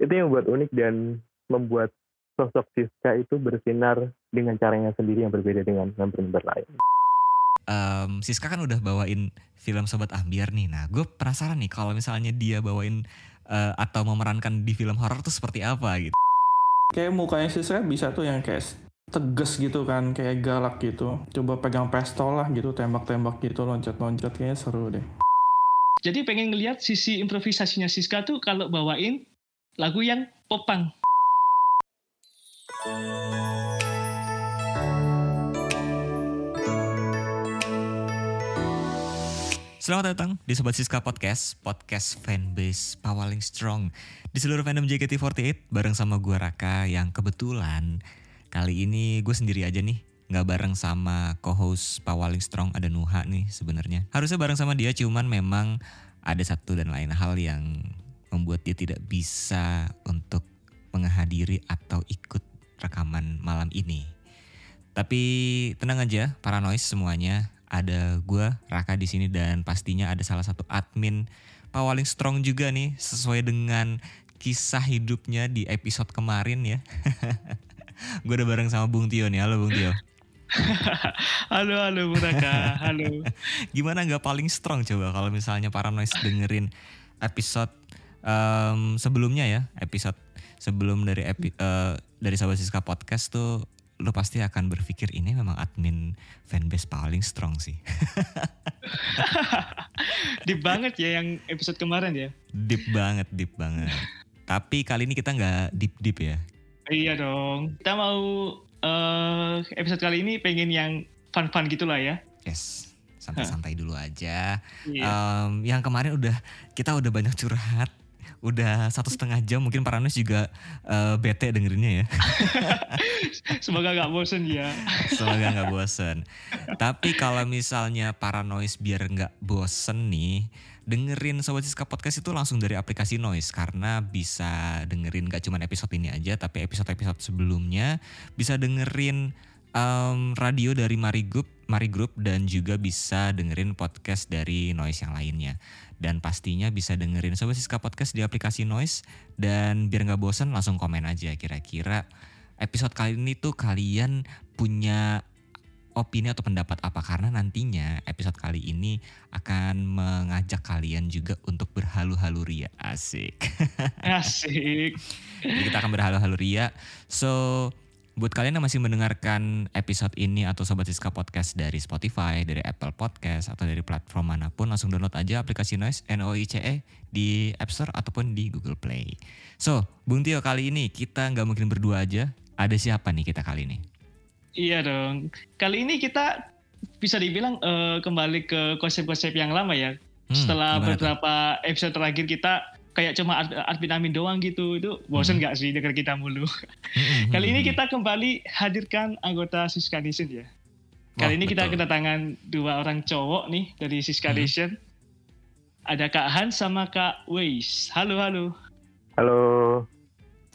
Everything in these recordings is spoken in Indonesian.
Itu yang membuat unik dan membuat sosok Siska itu bersinar dengan caranya sendiri yang berbeda dengan member-member lain. Um, Siska kan udah bawain film Sobat Ambiar nih. Nah, gue penasaran nih kalau misalnya dia bawain uh, atau memerankan di film horor tuh seperti apa gitu. Kayak mukanya Siska bisa tuh yang kayak tegas gitu kan, kayak galak gitu. Coba pegang pistol lah gitu, tembak-tembak gitu, loncat-loncat kayaknya seru deh. Jadi pengen ngeliat sisi improvisasinya Siska tuh kalau bawain lagu yang popang. Selamat datang di Sobat Siska Podcast, podcast fanbase paling strong. Di seluruh fandom JKT48 bareng sama gue Raka yang kebetulan kali ini gue sendiri aja nih. Nggak bareng sama co-host paling strong ada Nuha nih sebenarnya. Harusnya bareng sama dia cuman memang ada satu dan lain hal yang membuat dia tidak bisa untuk menghadiri atau ikut rekaman malam ini tapi tenang aja paranoid semuanya ada gue Raka di sini dan pastinya ada salah satu admin paling strong juga nih sesuai dengan kisah hidupnya di episode kemarin ya. gue udah bareng sama Bung Tio nih. Halo Bung Tio. halo halo Bung Raka. Halo. Gimana nggak paling strong coba kalau misalnya paranoid dengerin episode um, sebelumnya ya episode sebelum dari epi, uh, dari Sahabat Siska podcast tuh lo pasti akan berpikir ini memang admin fanbase paling strong sih. deep banget ya yang episode kemarin ya. Deep banget, deep banget. Tapi kali ini kita nggak deep deep ya. Iya dong. Kita mau uh, episode kali ini pengen yang fun-fun gitulah ya. Yes, santai-santai dulu aja. Iya. Um, yang kemarin udah kita udah banyak curhat udah satu setengah jam mungkin Paranos juga uh, bete dengerinnya ya. Semoga gak bosen ya. Semoga gak bosen. Tapi kalau misalnya Paranois biar gak bosen nih, dengerin Sobat Siska Podcast itu langsung dari aplikasi Noise karena bisa dengerin gak cuma episode ini aja tapi episode-episode sebelumnya bisa dengerin um, radio dari Mari Group, Mari Group dan juga bisa dengerin podcast dari Noise yang lainnya dan pastinya bisa dengerin Sobat Siska Podcast di aplikasi Noise. Dan biar nggak bosan langsung komen aja kira-kira episode kali ini tuh kalian punya opini atau pendapat apa. Karena nantinya episode kali ini akan mengajak kalian juga untuk berhalu-halu ria. Asik. Asik. Jadi kita akan berhalu-halu ria. So Buat kalian yang masih mendengarkan episode ini atau Sobat Siska Podcast dari Spotify, dari Apple Podcast, atau dari platform mana pun, langsung download aja aplikasi Noise, N-O-I-C-E, di App Store ataupun di Google Play. So, Bung Tio kali ini kita nggak mungkin berdua aja. Ada siapa nih kita kali ini? Iya dong. Kali ini kita bisa dibilang uh, kembali ke konsep-konsep yang lama ya. Hmm, Setelah beberapa tuh? episode terakhir kita kayak cuma admin amin doang gitu itu bosen hmm. nggak hmm. sih dengar kita mulu hmm. kali ini kita kembali hadirkan anggota Siska Nation ya kali oh, ini betul. kita kedatangan dua orang cowok nih dari Siska hmm. Nation ada Kak Han sama Kak Weis halo halo halo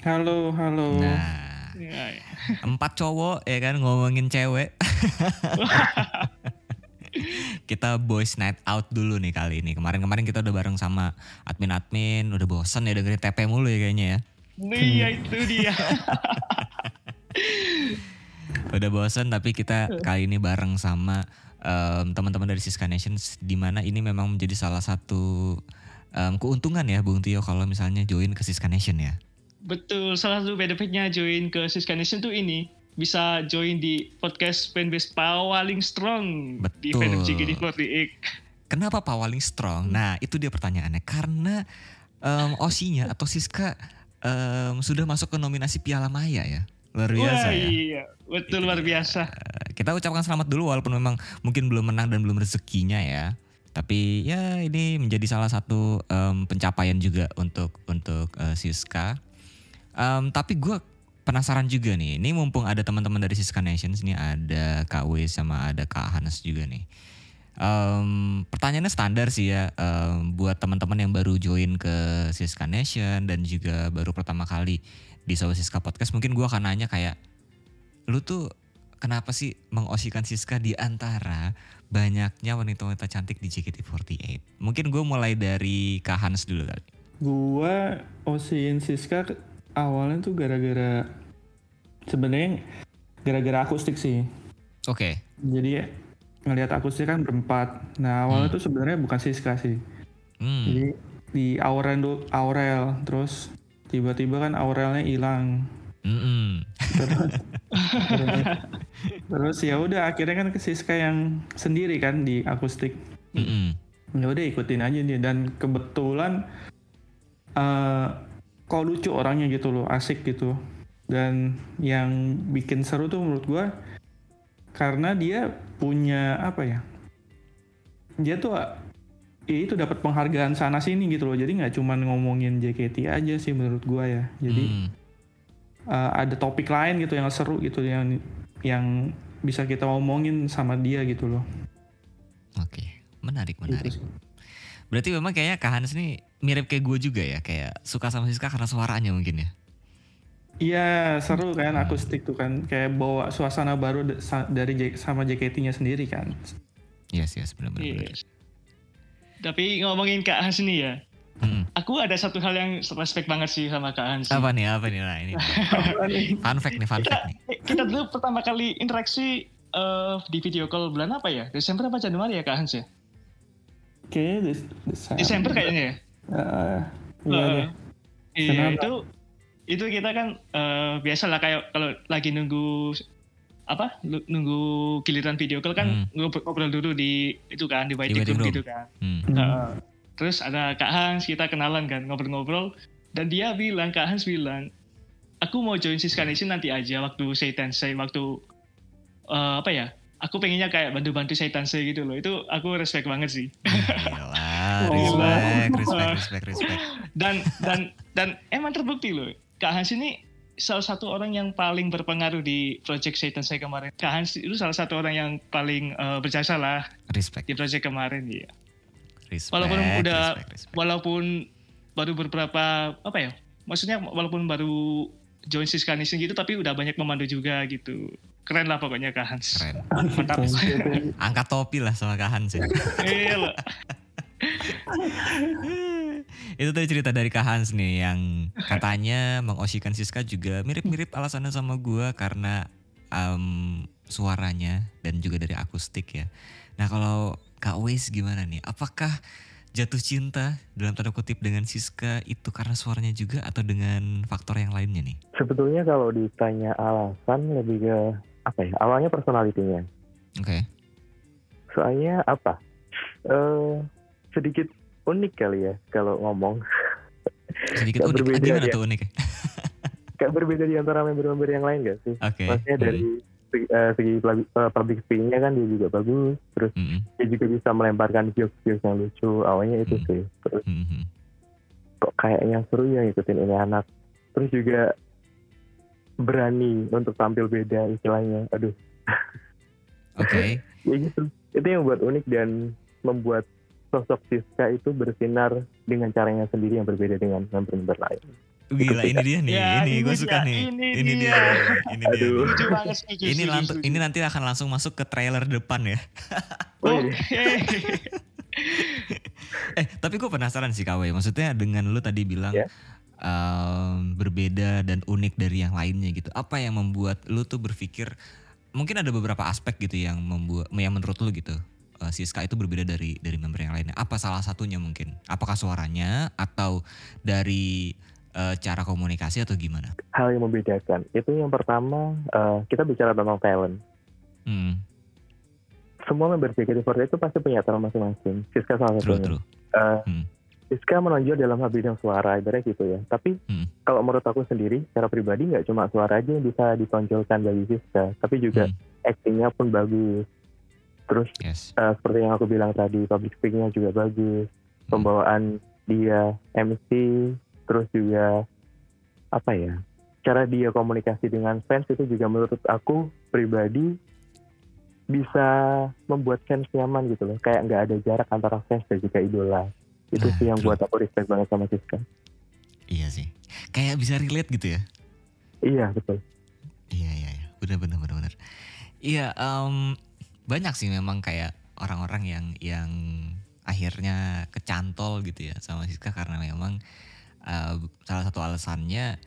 halo halo nah ya, ya. empat cowok ya kan ngomongin cewek kita boys night out dulu nih kali ini. Kemarin-kemarin kita udah bareng sama admin-admin, udah bosen ya dengerin TP mulu ya kayaknya ya. Iya itu dia. udah bosen tapi kita kali ini bareng sama um, teman-teman dari Siska Nation di mana ini memang menjadi salah satu um, keuntungan ya Bung Tio kalau misalnya join ke Siska Nation ya. Betul, salah satu benefitnya join ke Siska Nation tuh ini bisa join di podcast fanbase paling strong Betul. di fandom JKT48. Kenapa paling strong? Nah itu dia pertanyaannya. Karena um, Osinya atau Siska um, sudah masuk ke nominasi Piala Maya ya. Luar biasa Wah, ya. Iya, betul luar biasa. Kita ucapkan selamat dulu walaupun memang mungkin belum menang dan belum rezekinya ya. Tapi ya ini menjadi salah satu um, pencapaian juga untuk untuk uh, Siska. Um, tapi gue penasaran juga nih. Ini mumpung ada teman-teman dari Siska Nations nih, ada Kak W sama ada Kak Hanes juga nih. Um, pertanyaannya standar sih ya um, buat teman-teman yang baru join ke Siska Nation dan juga baru pertama kali di Sobat Siska Podcast. Mungkin gue akan nanya kayak, lu tuh kenapa sih mengosikan Siska di antara banyaknya wanita-wanita cantik di JKT48? Mungkin gue mulai dari Kak Hans dulu kali. Gua Osin Siska awalnya tuh gara-gara sebenarnya gara-gara akustik sih. Oke. Jadi ngelihat akustik kan berempat. Nah awalnya tuh sebenarnya bukan Siska sih. Hmm. Jadi di Aurel Aurel terus tiba-tiba kan Aurelnya hilang. Mm-mm. Terus, terus ya udah akhirnya kan ke Siska yang sendiri kan di akustik. Mm-mm. Ya udah ikutin aja dia dan kebetulan eh kok lucu orangnya gitu loh, asik gitu. Dan yang bikin seru tuh menurut gua karena dia punya apa ya? Dia tuh ya itu dapat penghargaan sana sini gitu loh. Jadi nggak cuman ngomongin JKT aja sih menurut gua ya. Jadi Hmm. eh, ada topik lain gitu yang seru gitu yang yang bisa kita ngomongin sama dia gitu loh. Oke. Menarik, Gitu menarik. Berarti memang kayaknya Kak Hans ini mirip kayak gue juga ya, kayak suka sama Siska karena suaranya mungkin ya. Iya seru kan akustik tuh kan kayak bawa suasana baru dari J- sama JKT-nya sendiri kan. Yes, yes, benar-benar. Yes. Tapi ngomongin Kak Hans nih ya, Mm. aku ada satu hal yang respect banget sih sama Kak Hans. Apa nih, apa nih? Nah, ini fun fact nih, fun fact nih. Kita dulu pertama kali interaksi eh, di video call bulan apa ya? Desember apa Januari ya Kak Hans ya? Oke, des- des- Desember kayaknya ya. Eh, iya Eh, deh. Iya Kenapa? itu itu kita kan eh, biasa lah kayak kalau lagi nunggu apa nunggu giliran video call kan ngobrol, ngobrol dulu di itu kan di waiting, room, gitu kan. Hmm. Hmm. Heeh. terus ada Kak Hans kita kenalan kan ngobrol-ngobrol dan dia bilang Kak Hans bilang aku mau join Siska Nation nanti aja waktu Seitan saya waktu eh, apa ya aku pengennya kayak bantu-bantu Seitan saya gitu loh itu aku respect banget sih Gila, Oh. respect, respect, respect, respect. dan dan dan emang terbukti loh Kak Hans ini salah satu orang yang paling berpengaruh di project Satan saya kemarin Kak Hans itu salah satu orang yang paling eh, berjasa lah Respect, di project kemarin ya respect. walaupun udah respect, respect. walaupun baru beberapa apa ya maksudnya walaupun baru join Siska Nation gitu tapi udah banyak memandu juga gitu keren lah pokoknya Kak Hans Keren. mantap Angkat topi lah sama Kak Hans ya. iya loh Itu tadi cerita dari Kak Hans nih yang katanya Mang Oshikan Siska juga mirip-mirip alasannya sama gua karena em, suaranya dan juga dari akustik ya. Nah kalau Kak Wes gimana nih? Apakah jatuh cinta dalam tanda kutip dengan Siska itu karena suaranya juga atau dengan faktor yang lainnya nih? Sebetulnya kalau ditanya alasan lebih ke apa ya? Awalnya personalitinya. Oke. Soalnya apa? Eh sedikit unik kali ya kalau ngomong. Sedikit unik. Berbeda Gimana tuh unik? Kayak berbeda di antara member-member yang lain gak sih? Oke. Maksudnya dari Hmm. segi, eh, segi public, eh, public speaking-nya kan dia juga bagus. Terus Mm-mm. dia juga bisa melemparkan jokes-jokes yang lucu. Awalnya itu Hmm. sih. Terus Mm-mm. kok kayaknya seru ya ngikutin ini anak. Terus juga berani untuk tampil beda istilahnya. Aduh, Oke. ya gitu. Itu yang buat unik dan membuat sosok Siska itu bersinar dengan caranya sendiri yang berbeda dengan member-member lain. Gila ini dia nih, Ya, ini, ini gue suka nih. ini Ini, dia, dia. ini dia. Aduh. Ini lantu- ini nanti akan langsung masuk ke trailer depan ya. Iya. Eh, tapi gue penasaran sih KW. Maksudnya dengan lu tadi bilang Ya. Em, berbeda dan unik dari yang lainnya gitu. Apa yang membuat lu tuh berpikir mungkin ada beberapa aspek gitu yang membuat yang menurut lu gitu. eh, Siska itu berbeda dari dari member yang lainnya. Apa salah satunya mungkin? Apakah suaranya atau dari eh, cara komunikasi atau gimana? hal yang membedakan itu yang pertama eh, kita bicara tentang talent. Hmm, Semua member JKT48 itu pasti punya talent masing-masing. Siska salah satunya. true. Eh, Hmm. Siska menonjol dalam hal bidang suara, ibaratnya gitu ya. Tapi Hmm. kalau menurut aku sendiri, secara pribadi nggak cuma suara aja yang bisa ditonjolkan bagi Siska, tapi juga Hmm. actingnya pun bagus. Terus Yes. eh, seperti yang aku bilang tadi, public speakingnya juga bagus. Pembawaan dia MC, terus juga apa ya? Cara dia komunikasi dengan fans itu juga menurut aku pribadi bisa membuat fans nyaman gitu loh. Kayak nggak ada jarak antara fans dan juga idola. Itu Nah, sih yang buat aku respect banget sama Siska. Iya sih. Kayak bisa relate gitu ya. Iya betul. Iya iya iya, benar benar benar benar. Iya, em, banyak sih memang kayak orang-orang yang yang akhirnya kecantol gitu ya sama Siska karena memang uh, salah satu alasannya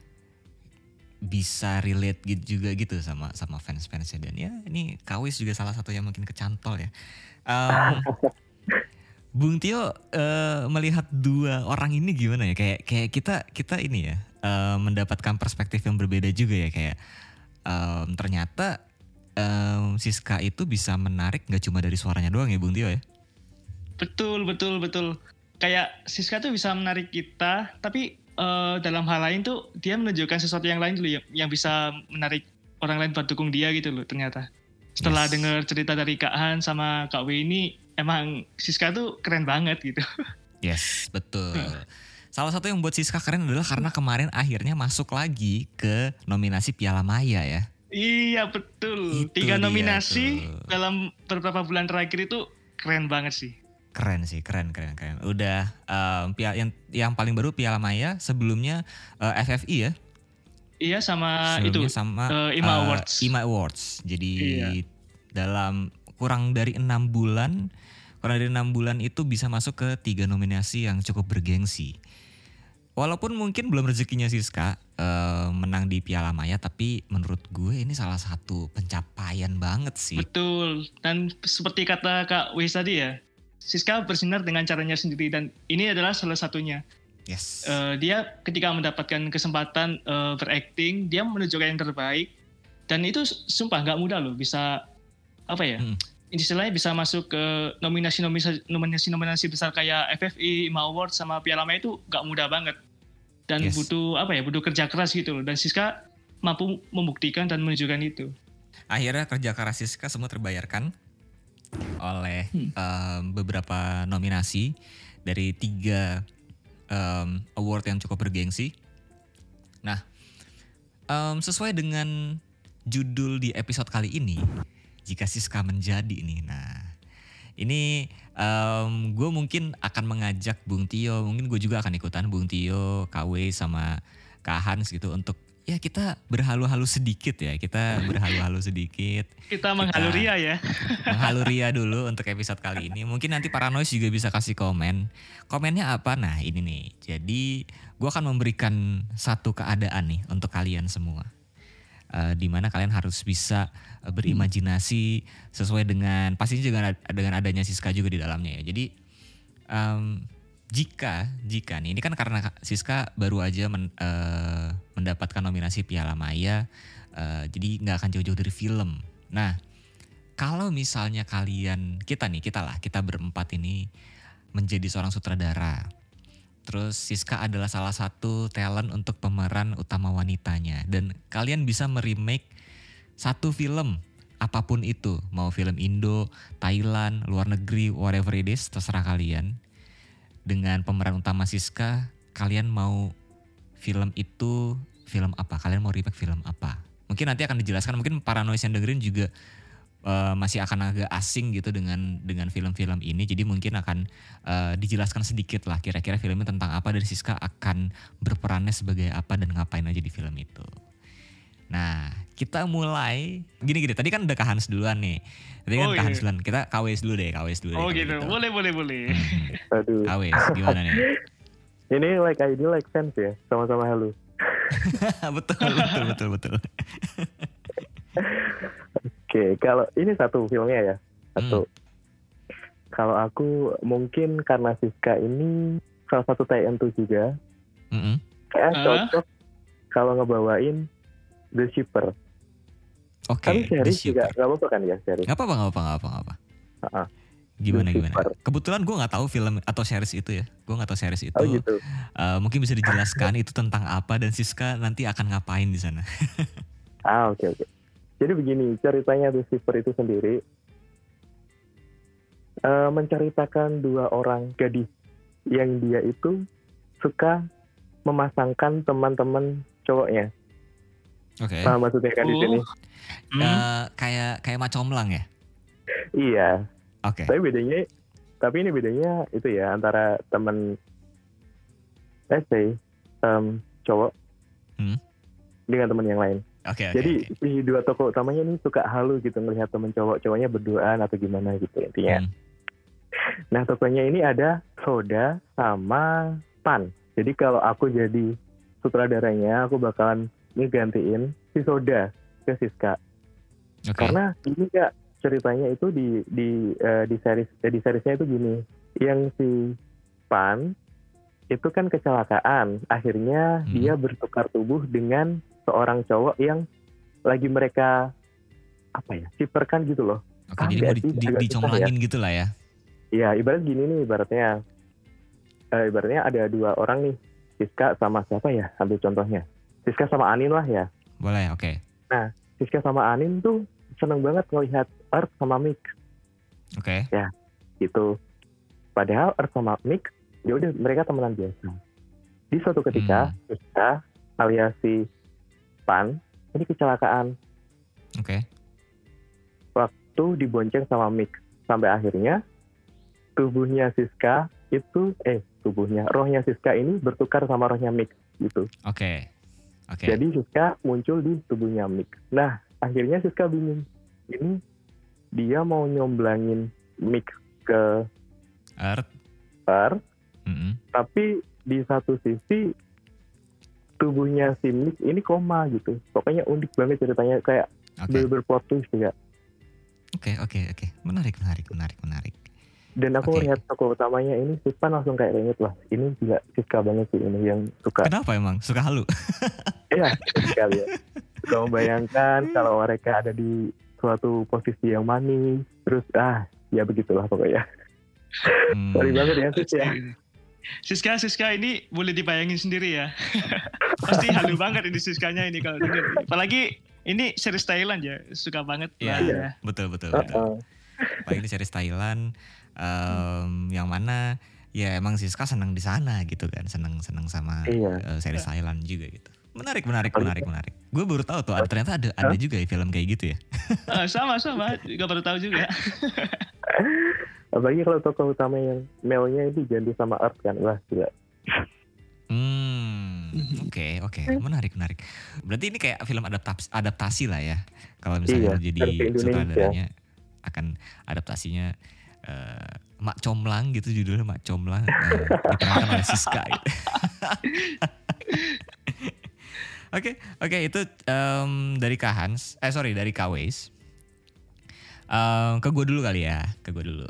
bisa relate gitu juga gitu sama sama fans fansnya dan ya ini Kawis juga salah satu yang mungkin kecantol ya. Um, Bung Tio uh, melihat dua orang ini gimana ya kayak kayak kita kita ini ya uh, mendapatkan perspektif yang berbeda juga ya kayak um, ternyata um, Siska itu bisa menarik nggak cuma dari suaranya doang ya Bung Tio ya. Betul betul betul kayak Siska tuh bisa menarik kita tapi uh, dalam hal lain tuh dia menunjukkan sesuatu yang lain dulu yang, yang bisa menarik orang lain buat dukung dia gitu loh ternyata. Setelah yes. dengar cerita dari Kak Han sama Kak W ini emang Siska tuh keren banget gitu. Yes, betul. Salah satu yang buat Siska keren adalah karena kemarin akhirnya masuk lagi ke nominasi Piala Maya ya. Iya betul. Itu Tiga nominasi tuh. dalam beberapa bulan terakhir itu keren banget sih. Keren sih, keren, keren, keren. Udah um, yang yang paling baru Piala Maya, sebelumnya uh, eh, FFI ya. Iya sama sebelumnya itu sama uh, IMA uh, Awards. IMA Awards. Jadi iya. dalam kurang dari enam bulan, kurang dari enam bulan itu bisa masuk ke tiga nominasi yang cukup bergengsi. Walaupun mungkin belum rezekinya Siska uh, menang di Piala Maya, tapi menurut gue ini salah satu pencapaian banget sih. Betul. Dan seperti kata Kak Wis tadi ya, Siska bersinar dengan caranya sendiri dan ini adalah salah satunya. Yes. Uh, dia ketika mendapatkan kesempatan uh, berakting, dia menunjukkan yang terbaik dan itu sumpah nggak mudah loh bisa apa ya? Hmm. Istilahnya bisa masuk ke nominasi-nominasi nominasi-nominasi besar kayak FFI, IMA Award sama Piala Maya itu nggak mudah banget. Dan yes. butuh apa ya? Butuh kerja keras gitu loh. Dan Siska mampu membuktikan dan menunjukkan itu. Akhirnya kerja keras Siska semua terbayarkan oleh hmm. um, beberapa nominasi dari tiga um, award yang cukup bergengsi. Nah, um, sesuai dengan judul di episode kali ini, jika Siska menjadi ini, nah ini um, gue mungkin akan mengajak Bung Tio, mungkin gue juga akan ikutan Bung Tio, KW sama Kak Hans gitu untuk ya kita berhalu-halu sedikit ya kita berhalu-halu sedikit. Kita menghalu ria ya. menghalu ria dulu untuk episode kali ini. Mungkin nanti para noise juga bisa kasih komen. Komennya apa? Nah ini nih. Jadi gue akan memberikan satu keadaan nih untuk kalian semua uh, di mana kalian harus bisa uh, berimajinasi sesuai dengan pastinya juga dengan adanya Siska juga di dalamnya ya jadi um, jika jika nih ini kan karena Siska baru aja men, uh, mendapatkan nominasi Piala Maya uh, jadi nggak akan jauh-jauh dari film. Nah kalau misalnya kalian kita nih kita lah kita berempat ini menjadi seorang sutradara. Terus Siska adalah salah satu talent untuk pemeran utama wanitanya dan kalian bisa meremake satu film apa pun itu, mau film Indo, Thailand, luar negeri, whatever it is, terserah kalian dengan pemeran utama Siska, kalian mau film itu film apa? Kalian mau remake film apa? Mungkin nanti akan dijelaskan. Mungkin para noise yang dengerin juga uh, masih akan agak asing gitu dengan dengan film-film ini. Jadi mungkin akan uh, dijelaskan sedikit lah kira-kira filmnya tentang apa dan Siska akan berperannya sebagai apa dan ngapain aja di film itu. Nah, kita mulai gini-gini. Tadi kan udah ke Hans duluan nih. Tadi kan oh, ke Hans iya. duluan. Kita KWS dulu deh, KWS dulu. Oh gitu. gitu. Boleh, boleh, boleh. Hmm. Aduh. KWS gimana nih? Ini like ID like sense ya, sama-sama halo. betul, betul, betul, betul. Oke, kalau ini satu filmnya ya, satu. Hmm. Kalau aku mungkin karena Siska ini salah satu TN2 juga, mm -hmm. kayak uh. cocok kalau ngebawain The Shipper. Oke. Okay, Tapi series juga gak apa-apa kan ya series? Gak apa-apa, gak apa-apa, gak apa-apa. Gimana gimana? Kebetulan gue nggak tahu film atau series itu ya. Gue nggak tahu series itu. Oh gitu. Uh, mungkin bisa dijelaskan itu tentang apa dan Siska nanti akan ngapain di sana. ah oke okay, oke. Okay. Jadi begini ceritanya The Shipper itu sendiri uh, menceritakan dua orang gadis yang dia itu suka memasangkan teman-teman cowoknya Oke. Okay. Nah, maksudnya kan oh. di sini. Uh, kayak kayak macomlang ya? Iya. Oke. Okay. Tapi bedanya tapi ini bedanya itu ya antara teman let's say um, cowok hmm? dengan teman yang lain. Oke. Okay, okay, Jadi okay. si dua tokoh utamanya ini suka halu gitu melihat teman cowok cowoknya berduaan atau gimana gitu intinya. Hmm. nah tokonya ini ada Soda sama Pan. Jadi kalau aku jadi sutradaranya, aku bakalan ngegantiin si Soda ke Siska. Oke. Karena ini ya ceritanya itu di di eh, di series eh, di seriesnya itu gini, yang si Pan itu kan kecelakaan, akhirnya Hmm. dia bertukar tubuh dengan seorang cowok yang lagi mereka apa ya, siperkan gitu loh. Oke, Ah, jadi mau di, di- dicomblangin gitu lah ya. Iya, ibarat gini nih ibaratnya. Eh, ibaratnya ada dua orang nih, Siska sama siapa ya? Ambil contohnya. Siska sama Anin lah ya. Boleh, oke. Siska sama Anin tuh seneng banget ngelihat Earth sama Mix Oke. gitu. Padahal Earth sama Mix, ya udah mereka temenan biasa. Di suatu ketika, Siska alias si Pan ini kecelakaan Oke. tuh dibonceng sama Mix sampai akhirnya tubuhnya Siska itu eh tubuhnya rohnya Siska ini bertukar sama rohnya Mix gitu. Oke. Oke. Jadi Siska muncul di tubuhnya Mix. Nah, akhirnya Siska bingung. Ini dia mau nyomblangin Mix ke Earth. Earth, Mm-mm. tapi di satu sisi tubuhnya si Mix ini koma gitu. Pokoknya unik banget ceritanya kayak Oke. bener-bener plot twist juga. Oke, oke, oke. Menarik, menarik, menarik, menarik. Dan aku Oke. lihat tokoh utamanya ini si Pan langsung kayak inget lah. Ini juga Siska banget sih ini yang suka. Kenapa emang? Suka halu? Iya, sekali ya. Suka membayangkan kalau mereka ada di suatu posisi yang manis. Terus ah, ya begitulah pokoknya. Hmm. Sorry banget ya Sis ya. Siska, Siska ini boleh dibayangin sendiri ya. Pasti halu banget ini Siskanya ini kalau denger. Apalagi ini series Thailand ya, suka banget Iya, lah ya. betul, betul, betul. Heeh. Apalagi di series Thailand, em, yang mana ya emang Siska senang di sana gitu kan, senang senang sama Iya. eh, series Thailand juga gitu. Menarik, menarik, Apalagi- menarik, menarik. Gue baru tahu tuh, ada, ternyata ada ada juga ya film kayak gitu ya. Ah, sama sama, juga baru tahu juga. Apalagi kalau tokoh utama yang Melnya itu ganti sama Art kan. Wah, gila. Hmm, oke, oke, menarik, menarik. Berarti ini kayak film adaptasi, adaptasi lah ya. Kalau misalnya Iya, jadi sutradaranya akan adaptasinya eh, Mak Comlang gitu judulnya Mak Comlang eh, diperankan oleh Siska. gitu. Oke, oke itu em, dari Kak Hans, eh sorry dari Waze. Em, ke gue dulu kali ya, ke gue dulu.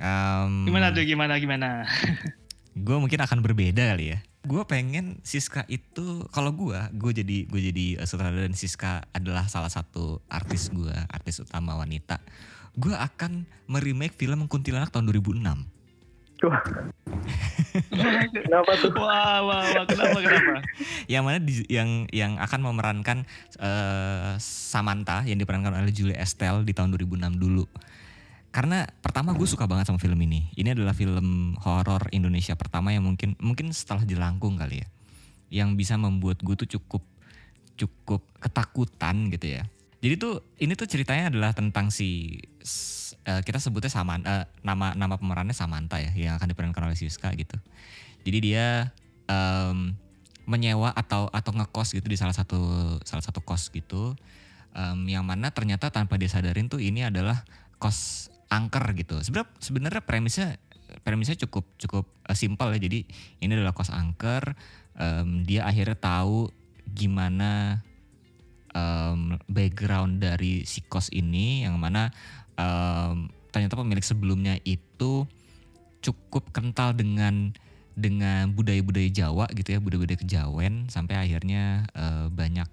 Em, Gimana tuh, gimana, gimana? gue mungkin akan berbeda kali ya. Gue pengen Siska itu kalau gue, gue jadi gue jadi eh, sutradara dan Siska adalah salah satu artis gue, artis utama wanita. Gue akan meremake film Kuntilanak tahun 2006. Wah. Kenapa tuh? Wah, wah, wah, kenapa, kenapa? Yang mana di- yang yang akan memerankan eh, Samantha yang diperankan oleh Julie Estelle di tahun 2006 dulu. Karena pertama gue suka banget sama film ini. Ini adalah film horor Indonesia pertama yang mungkin mungkin setelah Jelangkung kali ya. Yang bisa membuat gue tuh cukup cukup ketakutan gitu ya. Jadi tuh ini tuh ceritanya adalah tentang si eh, kita sebutnya Saman eh, nama nama pemerannya Samantha ya yang akan diperankan oleh Siska gitu. Jadi dia em, menyewa atau atau ngekos gitu di salah satu salah satu kos gitu. Em, yang mana ternyata tanpa dia sadarin tuh ini adalah kos angker gitu. Sebenarnya sebenarnya premisnya premisnya cukup cukup eh, simpel ya. Jadi ini adalah kos angker. Em, dia akhirnya tahu gimana em, background dari si kos ini yang mana em, ternyata pemilik sebelumnya itu cukup kental dengan dengan budaya-budaya Jawa gitu ya budaya-budaya kejawen sampai akhirnya eh, banyak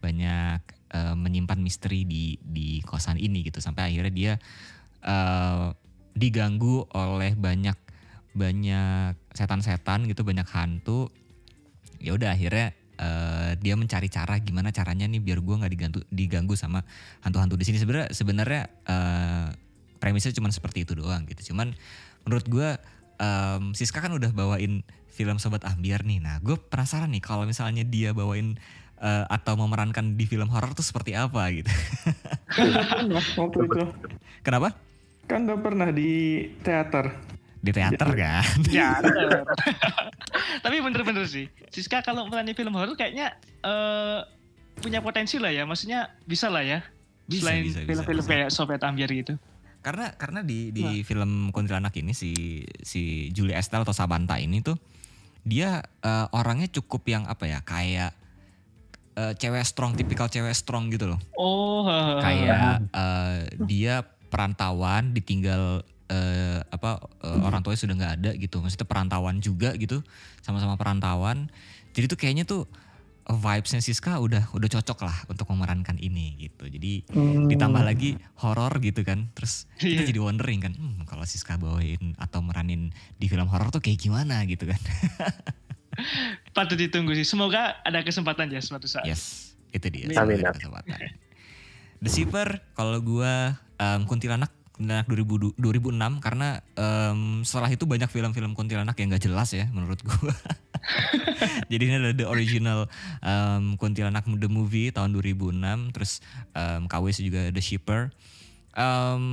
banyak eh, menyimpan misteri di di kosan ini gitu sampai akhirnya dia eh, diganggu oleh banyak banyak setan-setan gitu banyak hantu. Ya udah akhirnya eh, dia mencari cara gimana caranya nih biar gua nggak diganggu diganggu sama hantu-hantu di sini. Sebenarnya sebenarnya eh, premisnya cuma seperti itu doang gitu. Cuman menurut gua em, Siska kan udah bawain film Sobat Ambiar nih. Nah gue penasaran nih kalau misalnya dia bawain eh, atau memerankan di film horor tuh seperti apa gitu. Itu. kenapa Kan udah pernah di teater. di teater kan Ya, tapi bener-bener sih. Siska kalau meranin film horor kayaknya eh, punya potensi lah ya. Maksudnya bisa lah ya. Bisa, Selain film-film kayak Sobat Ambiar gitu. karena karena di di film kuntilanak ini si si Julie Estelle atau Sabanta ini tuh dia eh, orangnya cukup yang apa ya kayak eh, cewek strong tipikal cewek strong gitu loh Oh, kayak eh, dia perantauan ditinggal eh, apa eh, orang tuanya sudah nggak ada gitu maksudnya perantauan juga gitu sama-sama perantauan jadi tuh kayaknya tuh vibesnya Siska udah udah cocok lah untuk memerankan ini gitu jadi Hmm. ditambah lagi horor gitu kan terus kita Iya. jadi wondering kan hmm, kalau Siska bawain atau meranin di film horor tuh kayak gimana gitu kan patut ditunggu sih. Semoga ada kesempatan ya suatu saat. yes itu dia Amin. kesempatan The Shipper kalau gua em, kuntilanak kuntilanak 2000 2006 karena em, setelah itu banyak film-film kuntilanak yang gak jelas ya menurut gua. Jadi ini ada the original em, kuntilanak the movie tahun 2006 terus em, KW juga The Shipper. Em,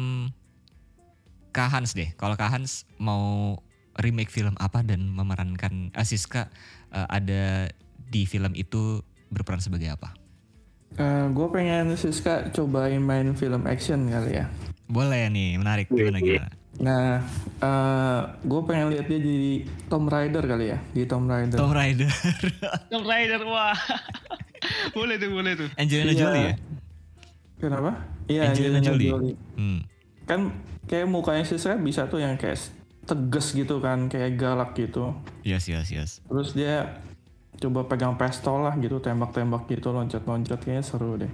Kak Hans deh kalau Kak Hans mau remake film apa dan memerankan Asiska eh, ada di film itu berperan sebagai apa gue Eh, pengen Siska cobain main film action kali ya. boleh nih menarik gimana gimana Nah, gue pengen lihat dia jadi Tom Rider kali ya, di Tom Rider. Tomb Raider Tomb Raider wah. boleh tuh, boleh tuh. Angelina Iya. Jolie ya Kenapa? Iya, Angelina Jolie. Hmm. Kan kayak mukanya Siska bisa tuh yang kayak tegas gitu kan, kayak galak gitu. yes yes yes Terus dia coba pegang pistol lah gitu, tembak-tembak gitu, loncat-loncat kayaknya seru deh.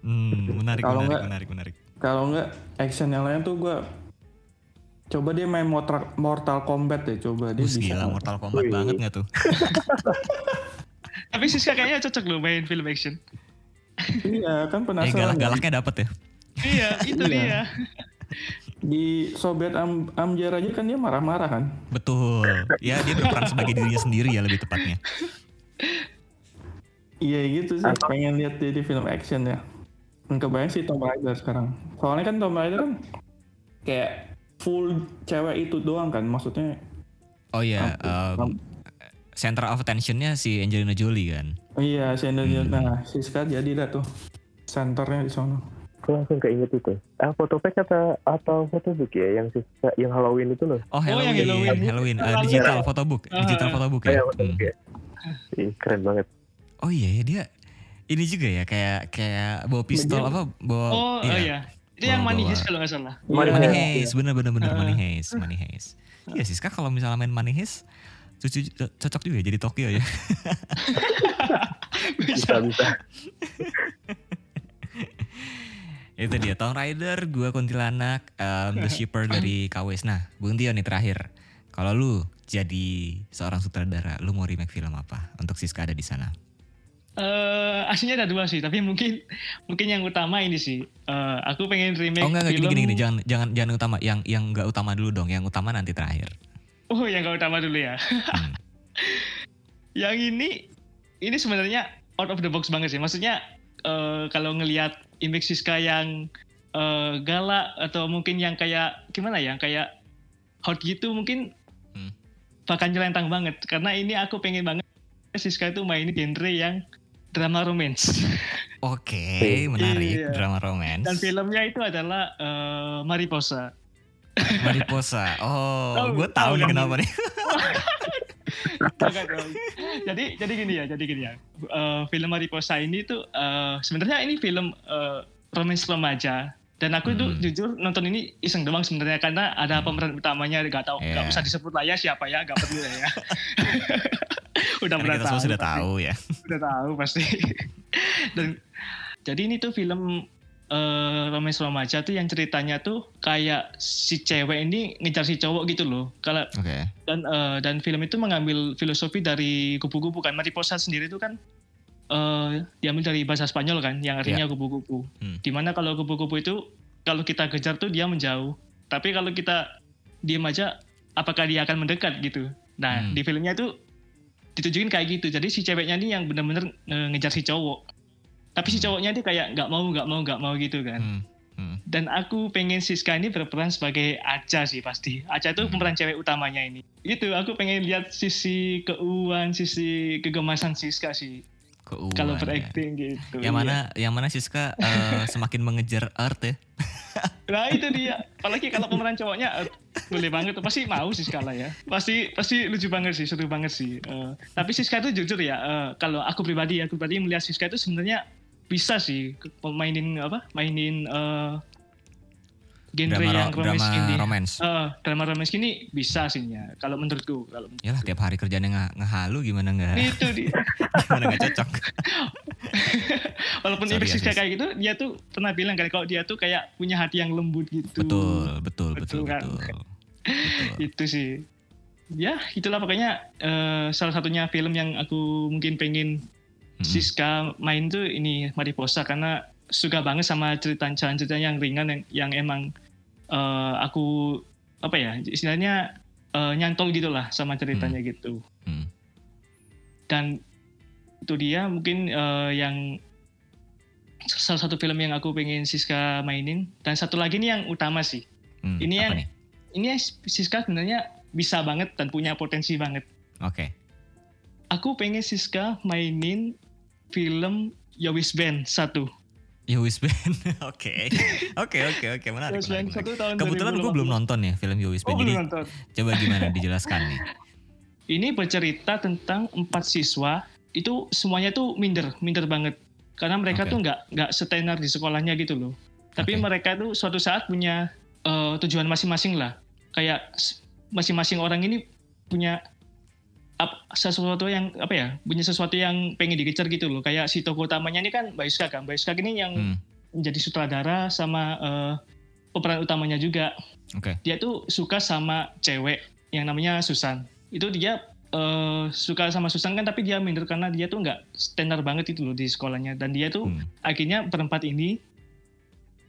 hmm, menarik Kalau menarik nggak- menarik menarik Kalau nggak action yang lain tuh gue coba dia main Mortal, Mortal Kombat deh, coba dia Bus bisa. gila Mortal Kombat Wih. banget gak tuh Tapi Siska kayaknya cocok loh main film action. Iya, kan eh penasaran. galak-galaknya dapet ya iya, itu Iya. dia. Di Soviet Am Amjar aja kan dia marah-marah kan. betul ya dia berperan sebagai dirinya sendiri ya lebih tepatnya Iya gitu sih, pengen lihat dia di film action ya. Dan kebayang sih Tom Raider sekarang. Soalnya kan Tom Raider kan kayak full cewek itu doang kan, maksudnya. oh ya em, center of attentionnya si Angelina Jolie kan Iya, si Hmm. Angelina, nah Siska jadi dah tuh senternya di sana. Aku langsung keinget itu. Ah, fotopack atau atau photobook ya yang sisa, yang Halloween itu loh. oh yang Halloween Halloween. Halloween, Eh, Halloween. digital photobook digital Ah. photobook Oh, ya ya, Hmm. photobook ya. Ih, keren banget. oh iya ya dia ini juga ya kayak kayak bawa pistol Dia- apa bawa Oh, oh iya. Itu yang Bawa- Money bawa. Heist kalau nggak salah. Iya. Money Heist, bener bener bener Ah. Money Heist, Money Heist. Iya sih, Siska kalau misalnya main Money Heist, cucu cocok juga ya jadi Tokyo ya. Bisa bisa. Itu dia Tomb Raider, gua kuntilanak, um, The Shipper dari KWS. Nah, Bung Tio nih terakhir. Kalau lu jadi seorang sutradara, lu mau remake film apa untuk Siska ada di sana? Eh, aslinya ada dua sih, tapi mungkin mungkin yang utama ini sih. Eh, aku pengen remake Oh enggak, enggak film. gini, gini, gini, jangan jangan jangan utama, yang yang enggak utama dulu dong, yang utama nanti terakhir. Oh, yang gak utama dulu ya. Hmm. yang ini ini sebenarnya out of the box banget sih. Maksudnya eh, kalau ngelihat image Siska yang eh, galak atau mungkin yang kayak gimana ya, kayak hot gitu mungkin Hmm. bakal nyelentang banget. Karena ini aku pengen banget Siska itu main genre yang drama romance. Oke, menarik, Iya. drama romance. Dan filmnya itu adalah eh, Mariposa. Mariposa. Oh, Tahu- gue tahu tahu nih kenapa nih. Jadi jadi gini ya, jadi gini ya. Eh, film Mariposa ini tuh eh, sebenarnya ini film eh, romance remaja dan aku tuh Hmm. jujur nonton ini iseng doang sebenarnya karena ada pemeran utamanya nggak tahu nggak Iya. usah disebut lah ya siapa ya nggak perlu lah ya. Udah pernah tahu. sudah pasti. tahu ya. Udah tahu pasti. dan jadi ini tuh film eh romance remaja tuh yang ceritanya tuh kayak si cewek ini ngejar si cowok gitu loh. Kalau Oke. dan eh, dan film itu mengambil filosofi dari kupu-kupu kan Mariposa sendiri itu kan eh diambil dari bahasa Spanyol kan yang artinya kupu-kupu. Hmm. Di mana kalau kupu-kupu itu kalau kita kejar tuh dia menjauh, tapi kalau kita diam aja apakah dia akan mendekat gitu. Nah Hmm. di filmnya itu ditunjukin kayak gitu. Jadi si ceweknya ini yang bener-bener eh, ngejar si cowok, tapi si cowoknya ini kayak nggak mau nggak mau nggak mau gitu kan. Hmm. Hmm. Dan aku pengen Siska ini berperan sebagai Aca sih pasti. Aca itu Hmm. pemeran cewek utamanya ini. Itu aku pengen lihat sisi keuuan, sisi kegemasan Siska sih. Kalau ya. berakting gitu. Yang mana yang mana Siska eh, semakin mengejar art ya. nah itu dia. Apalagi kalau pemeran cowoknya uh, boleh banget. Pasti mau sih skala ya. Pasti pasti lucu banget sih, seru banget sih. Uh, tapi Siska itu jujur ya. Uh, kalau aku pribadi, aku pribadi melihat Siska itu sebenarnya bisa sih mainin apa? Mainin uh, genre Drama, yang ro- romance drama ini. romance. Eh, drama romance ini bisa sih ya. Kalau menurutku, kalau Yalah tiap hari kerjanya nge ngehalu gimana nggak itu dia. gimana nggak cocok. Walaupun Sorry, Aziz. kayak gitu, dia tuh pernah bilang kan kalau dia tuh kayak punya hati yang lembut gitu. Betul, betul, betul, Betul kan? betul. Betul. Itu sih. Ya, itulah pokoknya eh, salah satunya film yang aku mungkin pengen Mm-mm. Siska main tuh ini Mariposa karena suka banget sama cerita cerita yang ringan yang, yang emang eh, aku apa ya istilahnya eh, nyantol gitulah sama ceritanya gitu. Hmm. dan itu dia mungkin eh, yang salah satu film yang aku pengen Siska mainin dan satu lagi nih yang utama sih Hmm, Ini yang- nih? ini Siska sebenarnya bisa banget dan punya potensi banget Oke. aku pengen Siska mainin film Yowis Band satu Yowis Band. Oke. Oke, oke, oke. Menarik, Band menarik, satu menarik. tahun Kebetulan gue 2018. belum nonton ya film Yowis oh Band. belum Jadi nonton coba gimana dijelaskan nih. ini bercerita tentang empat siswa itu semuanya tuh minder minder banget karena mereka Oke. tuh nggak nggak setenar di sekolahnya gitu loh tapi Oke. mereka tuh suatu saat punya eh, tujuan masing-masing lah kayak masing-masing orang ini punya ap- sesuatu yang apa ya punya sesuatu yang pengen dikejar gitu loh kayak si tokoh utamanya ini kan Mbak Iska kan Mbak Iska ini yang Hmm, menjadi sutradara sama pemeran utamanya juga Oke. dia tuh suka sama cewek yang namanya Susan. Itu dia eh, suka sama Susan kan tapi dia minder karena dia tuh nggak standar banget itu loh di sekolahnya dan dia tuh Hmm. akhirnya berempat ini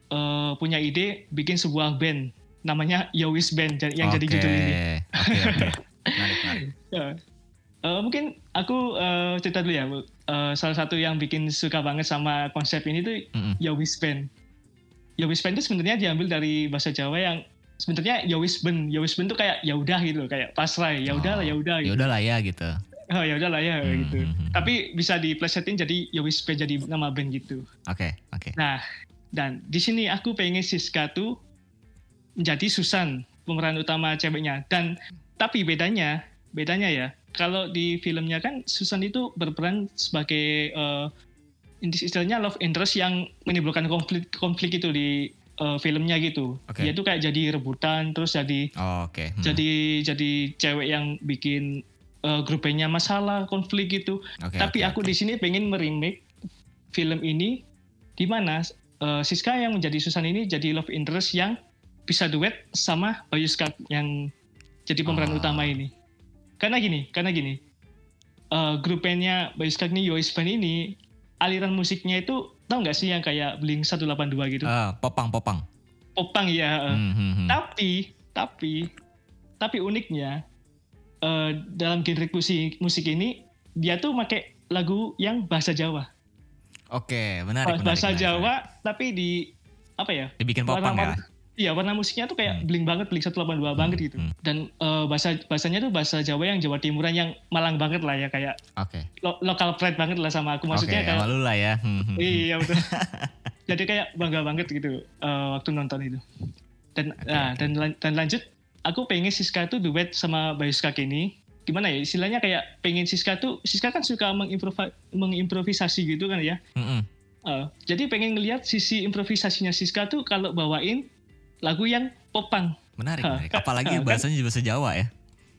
eh, punya ide bikin sebuah band namanya Yowis Band yang jadi Oke. judul ini. Menarik, menarik. Ya. Eh, mungkin aku eh, cerita dulu ya. Bu. Eh, salah satu yang bikin suka banget sama konsep ini tuh Mm-mm. Yowis Band. Yowis Band itu sebenarnya diambil dari bahasa Jawa yang sebenarnya Yowis Ben. Yowis Ben tuh kayak ya udah gitu loh, kayak pasrah, ya udah lah, ya udah Ya gitu. udahlah ya gitu. Oh, ya udah lah ya Hmm, gitu. hmm, hmm. Tapi bisa diplesetin jadi Yowis Ben jadi nama band gitu. Oke, oke. Nah, dan di sini aku pengen Siska tuh menjadi Susan, pemeran utama ceweknya. Dan tapi bedanya, bedanya ya, kalau di filmnya kan Susan itu berperan sebagai eh, istilahnya love interest yang menimbulkan konflik konflik itu di eh, filmnya gitu. Oke. Dia tuh kayak jadi rebutan, terus jadi Oh, Oke. hmm. jadi jadi cewek yang bikin eh, grup bandnya masalah, konflik gitu. Oke, Tapi oke, aku oke. di sini pengen meremake film ini di mana eh, Siska yang menjadi Susan ini jadi love interest yang bisa duet sama Bayu Skak yang jadi pemeran Ah. utama ini. Karena gini, karena gini. eh, grup bandnya Bayu Skak ini Yois Band ini aliran musiknya itu tau nggak sih yang kayak Blink 182 gitu. Ah, popang, popang. Popang ya. Hmm, hmm, hmm. Tapi, tapi, tapi uniknya eh, dalam genre musik musik ini dia tuh pakai lagu yang bahasa Jawa. Oke, menarik, menarik. bahasa menarik, Jawa menarik. tapi di apa ya? Dibikin popang ya. Iya, warna musiknya tuh kayak Hmm. bling banget, bling 182 banget gitu. hmm. Dan eh, bahasa bahasanya tuh bahasa Jawa yang Jawa Timuran yang Malang banget lah ya, kayak Oke. lo- lokal pride banget lah sama aku. Maksudnya Oke, kayak lu lah ya. Hmm, hmm, hmm. Iya betul. Jadi kayak bangga banget gitu eh, waktu nonton itu. Dan Oke, nah, oke. dan dan lanjut aku pengen Siska tuh duet sama Bayu Skak ini. Gimana ya istilahnya kayak pengen Siska tuh Siska kan suka mengimprova- mengimprovisasi gitu kan ya. Hmm, hmm. Eh, jadi pengen ngelihat sisi improvisasinya Siska tuh kalau bawain lagu yang popang. Menarik, Ha, menarik. kan- Apalagi ha, kan- bahasanya juga bahasa Jawa ya.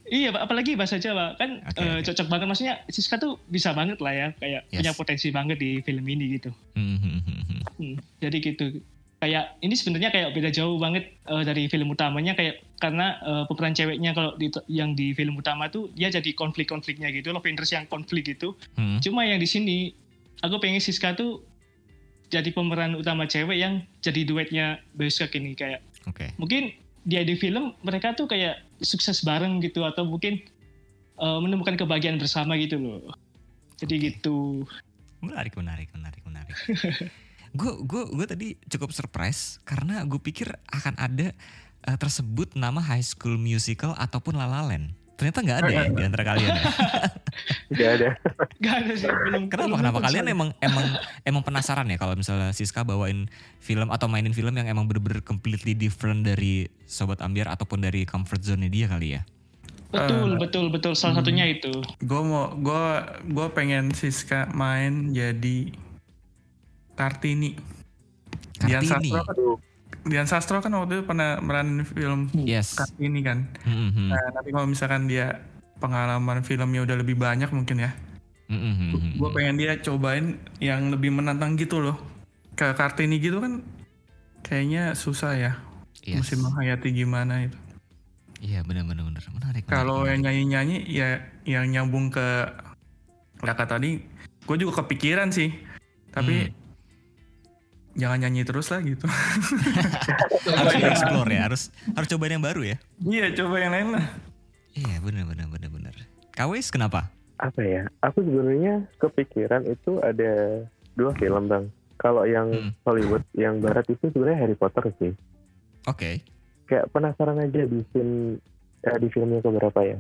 Iya, apalagi bahasa Jawa kan Oke, eh, oke. cocok banget. Maksudnya Siska tuh bisa banget lah ya, kayak Yes. punya potensi banget di film ini gitu. Hmm, hmm, hmm, hmm. Jadi gitu. Kayak ini sebenarnya kayak beda jauh banget eh, dari film utamanya kayak karena eh, pemeran ceweknya kalau di, yang di film utama tuh dia jadi konflik-konfliknya gitu, love interest yang konflik gitu. Hmm. Cuma yang di sini aku pengen Siska tuh jadi pemeran utama cewek yang jadi duetnya Beuskak ini kayak Oke. mungkin di film mereka tuh kayak sukses bareng gitu atau mungkin eh, menemukan kebahagiaan bersama gitu loh. Jadi Oke. gitu. Menarik, menarik, menarik, menarik. Gue gue gue tadi cukup surprise karena gue pikir akan ada eh, tersebut nama High School Musical ataupun La La Land. Ternyata nggak ada ya di antara kalian ya. Gak ada. Gak ada sih belum. Kenapa? belum Kenapa kalian emang emang emang penasaran ya kalau misalnya Siska bawain film atau mainin film yang emang bener-bener completely different dari Sobat Ambiar ataupun dari comfort zone dia kali ya? Betul Eh, betul betul salah hmm. satunya itu. Gue mau gue gue pengen Siska main jadi Kartini. Dian Kartini. Sastro Dian Sastro kan waktu itu pernah meranin film Yes. Kartini kan. Hmm, hmm, Nah, nanti kalau misalkan dia pengalaman filmnya udah lebih banyak mungkin ya. hmm, hmm, hmm, hmm. Gue pengen dia cobain yang lebih menantang gitu loh. Ke Kartini gitu kan kayaknya susah ya. Yes. Mesti menghayati gimana itu. Iya benar-benar benar menarik. Kalau yang nyanyi-nyanyi ya yang nyambung ke Raka tadi, gue juga kepikiran sih. Tapi Hmm. Jangan nyanyi terus lah gitu. harus explore ya, harus harus cobain yang baru ya. Iya, coba yang lain lah. Iya benar-benar benar-benar. Kawis kenapa? Apa ya? Aku sebenarnya kepikiran itu ada dua film bang. Kalau yang Hmm. Hollywood, yang Barat itu sebenarnya Harry Potter sih. Oke. Kayak penasaran aja di scene eh, di filmnya keberapa ya?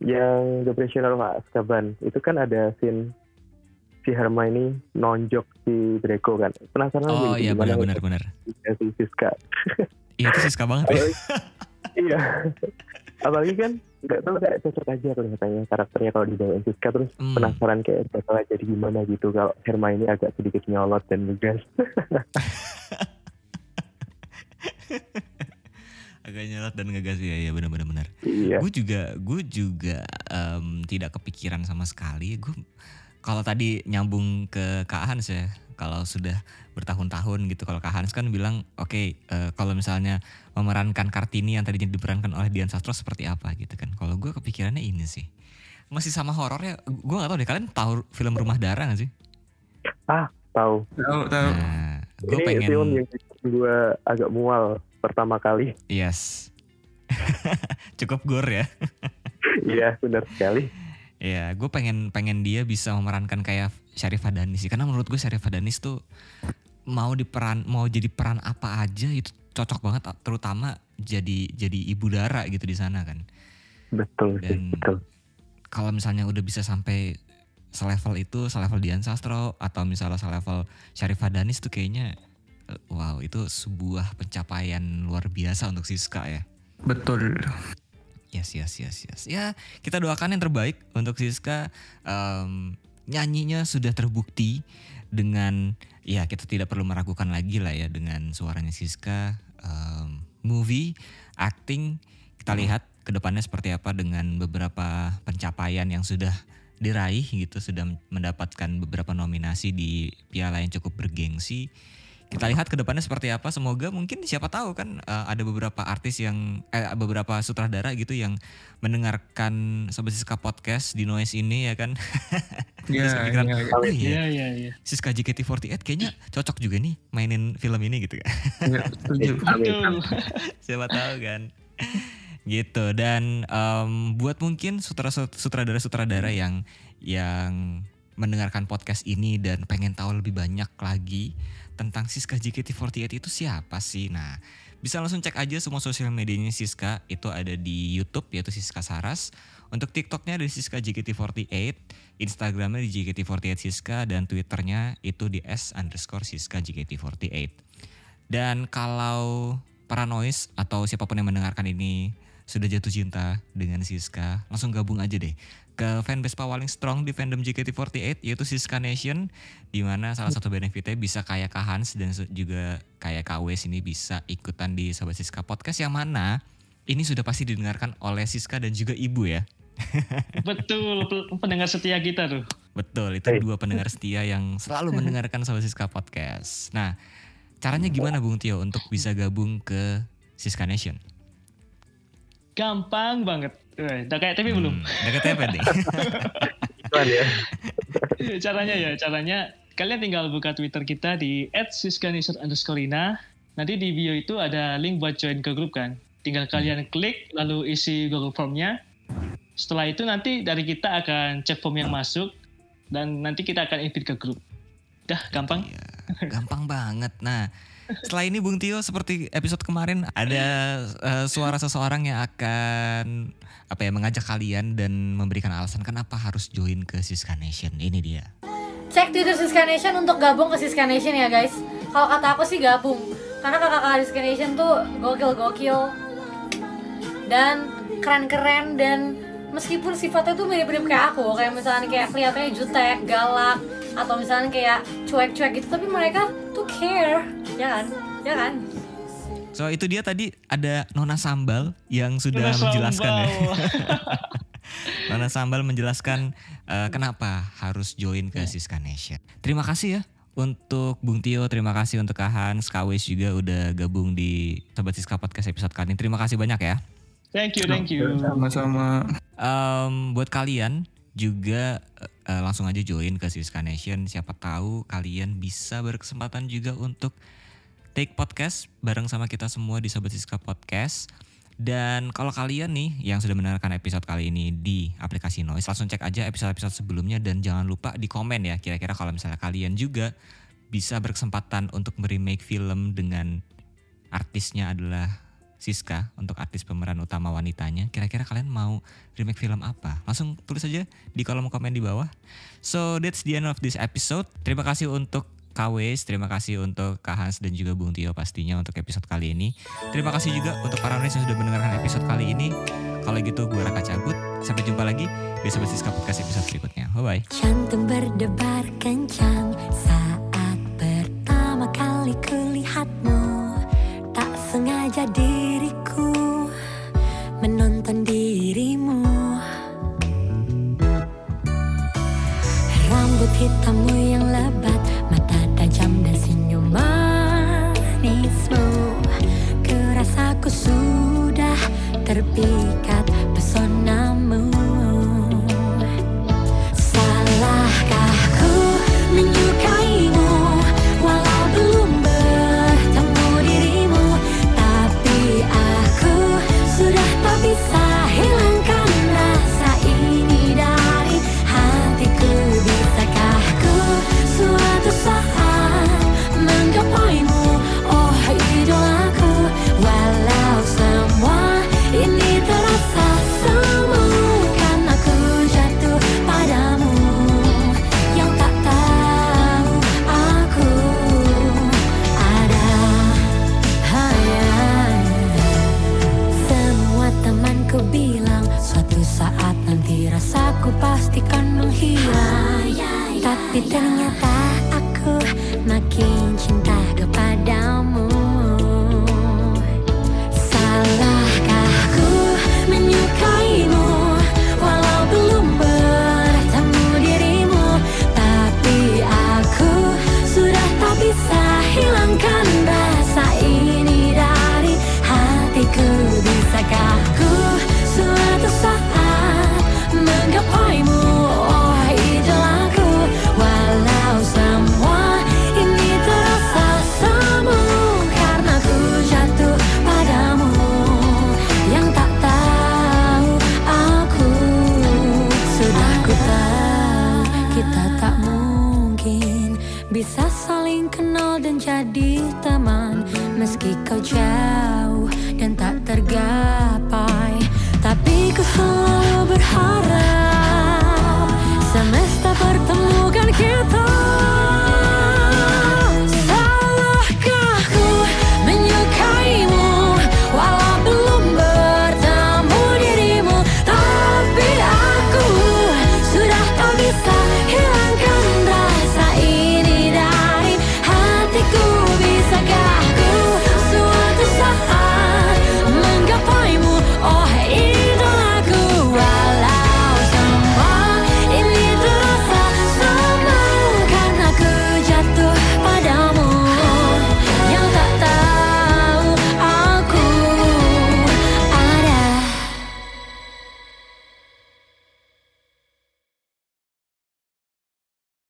Yang The Prisoner of Azkaban itu kan ada scene si Hermione nonjok si Draco kan. Penasaran Oh iya gimana benar-benar benar. ya si Siska. Iya itu Siska banget ya. Iya. Apalagi kan nggak tahu kayak cocok aja kelihatannya karakternya kalau dibawain Siska terus Hmm. penasaran kayak bakal jadi gimana gitu kalau Hermione agak sedikit nyolot dan ngegas. Agak nyelot dan ngegas ya, ya benar-benar benar. iya. Gue juga gue juga em, tidak kepikiran sama sekali. Gue kalau tadi nyambung ke Kak Hans ya, kalau sudah bertahun-tahun gitu, kalau Kak Hans kan bilang, oke, eh, kalau misalnya memerankan Kartini yang tadinya diperankan oleh Dian Sastro seperti apa gitu kan. Kalau gue kepikirannya ini sih, masih sama horornya. Gue gak tahu deh, kalian tahu film Rumah Darah gak sih? Tahu. Tahu, tahu. Nah, gue Ini pengen, film yang gue agak mual pertama kali. yes, cukup gore ya. Iya, benar sekali. Iya, gue pengen pengen dia bisa memerankan kayak Syarif Hadanis sih. Karena menurut gue Syarif Hadanis tuh mau diperan mau jadi peran apa aja itu cocok banget terutama jadi jadi ibu dara gitu di sana kan. Betul sih, Dan- betul. Kalau misalnya udah bisa sampai selevel itu, selevel Dian Sastro atau misalnya selevel Syarif Hadanis tuh kayaknya eh, wow, itu sebuah pencapaian luar biasa untuk Siska ya. Betul. Yes, yes, yes, yes. Ya, kita doakan yang terbaik untuk Siska. Em, nyanyinya sudah terbukti dengan ya kita tidak perlu meragukan lagi lah ya dengan suaranya Siska. Em, movie, acting, kita lihat ke depannya seperti apa dengan beberapa pencapaian yang sudah diraih gitu, sudah mendapatkan beberapa nominasi di piala yang cukup bergengsi. Kita lihat ke depannya seperti apa. Semoga mungkin siapa tahu kan eh, ada beberapa artis yang eh, beberapa sutradara gitu yang mendengarkan Sobat Siska podcast di Noise ini ya kan. Iya, kepikiran, iya, oh iya, Iya iya iya. Siska JKT48 kayaknya cocok juga nih mainin film ini gitu kan. iya, setuju. Betul. siapa tahu kan. gitu dan em, buat mungkin sutradara sutradara yang yang mendengarkan podcast ini dan pengen tahu lebih banyak lagi tentang Siska JKT48 itu siapa sih? Nah, bisa langsung cek aja semua sosial medianya Siska itu ada di YouTube yaitu Siska Saras. Untuk TikToknya ada Siska JKT48, Instagramnya di JKT48 Siska dan Twitternya itu di S underscore Siska JKT48. Dan kalau para noise atau siapa pun yang mendengarkan ini sudah jatuh cinta dengan Siska, langsung gabung aja deh ke fanbase paling strong di fandom JKT48 yaitu Siska Nation di mana salah satu benefitnya bisa kayak Kak Hans dan juga kayak Kak Wes ini bisa ikutan di Sobat Siska Podcast yang mana ini sudah pasti didengarkan oleh Siska dan juga Ibu ya. Betul pendengar setia kita tuh. Betul, itu Hey. dua pendengar setia yang selalu mendengarkan Sobat Siska Podcast. Nah, caranya gimana Bung Tio untuk bisa gabung ke Siska Nation? Gampang banget. Eh, udah kayak tapi belum. Hmm, Udah ketepet nih. Iklan ya. caranya ya, caranya kalian tinggal buka Twitter kita di @siskanisher underscore Ina. Nanti di bio itu ada link buat join ke grup kan. Tinggal kalian klik lalu isi Google Formnya. Setelah itu nanti dari kita akan cek form yang masuk dan nanti kita akan invite ke grup. Dah gampang. Iya. gampang banget. Nah, setelah ini Bung Tio seperti episode kemarin ada uh, suara seseorang yang akan apa ya mengajak kalian dan memberikan alasan kenapa harus join ke Siska Nation. Ini dia. Cek Twitter Siska Nation untuk gabung ke Siska Nation ya guys. Kalau kata aku sih gabung. Karena kakak-kakak Siska Nation tuh gokil-gokil. Dan keren-keren dan meskipun sifatnya tuh mirip-mirip kayak aku kayak misalnya kayak kelihatannya jutek, galak atau misalnya kayak cuek-cuek gitu tapi mereka tuh care ya kan ya kan so itu dia tadi ada Nona Sambal yang sudah Nona menjelaskan ya. Sambal. ya Nona Sambal menjelaskan uh, kenapa harus join ke yeah. Siska Nation terima kasih ya untuk Bung Tio, terima kasih untuk Kahan, Skawis juga udah gabung di Sobat Siska Podcast episode kali ini. Terima kasih banyak ya. Thank you, thank you. Sama-sama. Um, buat kalian juga uh, langsung aja join ke Siska Nation. Siapa tahu kalian bisa berkesempatan juga untuk take podcast bareng sama kita semua di Sobat Siska Podcast. Dan kalau kalian nih yang sudah mendengarkan episode kali ini di aplikasi Noise, langsung cek aja episode-episode sebelumnya dan jangan lupa di komen ya kira-kira kalau misalnya kalian juga bisa berkesempatan untuk meremake film dengan artisnya adalah Siska untuk artis pemeran utama wanitanya. Kira-kira kalian mau remake film apa? Langsung tulis aja di kolom komen di bawah. So that's the end of this episode. Terima kasih untuk KWs, terima kasih untuk Kak Hans dan juga Bung Tio pastinya untuk episode kali ini. Terima kasih juga untuk para yang sudah mendengarkan episode kali ini. Kalau gitu gue Raka cabut. Sampai jumpa lagi di Sobat Siska Podcast episode berikutnya. Bye-bye. Jantung berdebar kencang saat pertama kali kulihatmu. Tak sengaja diriku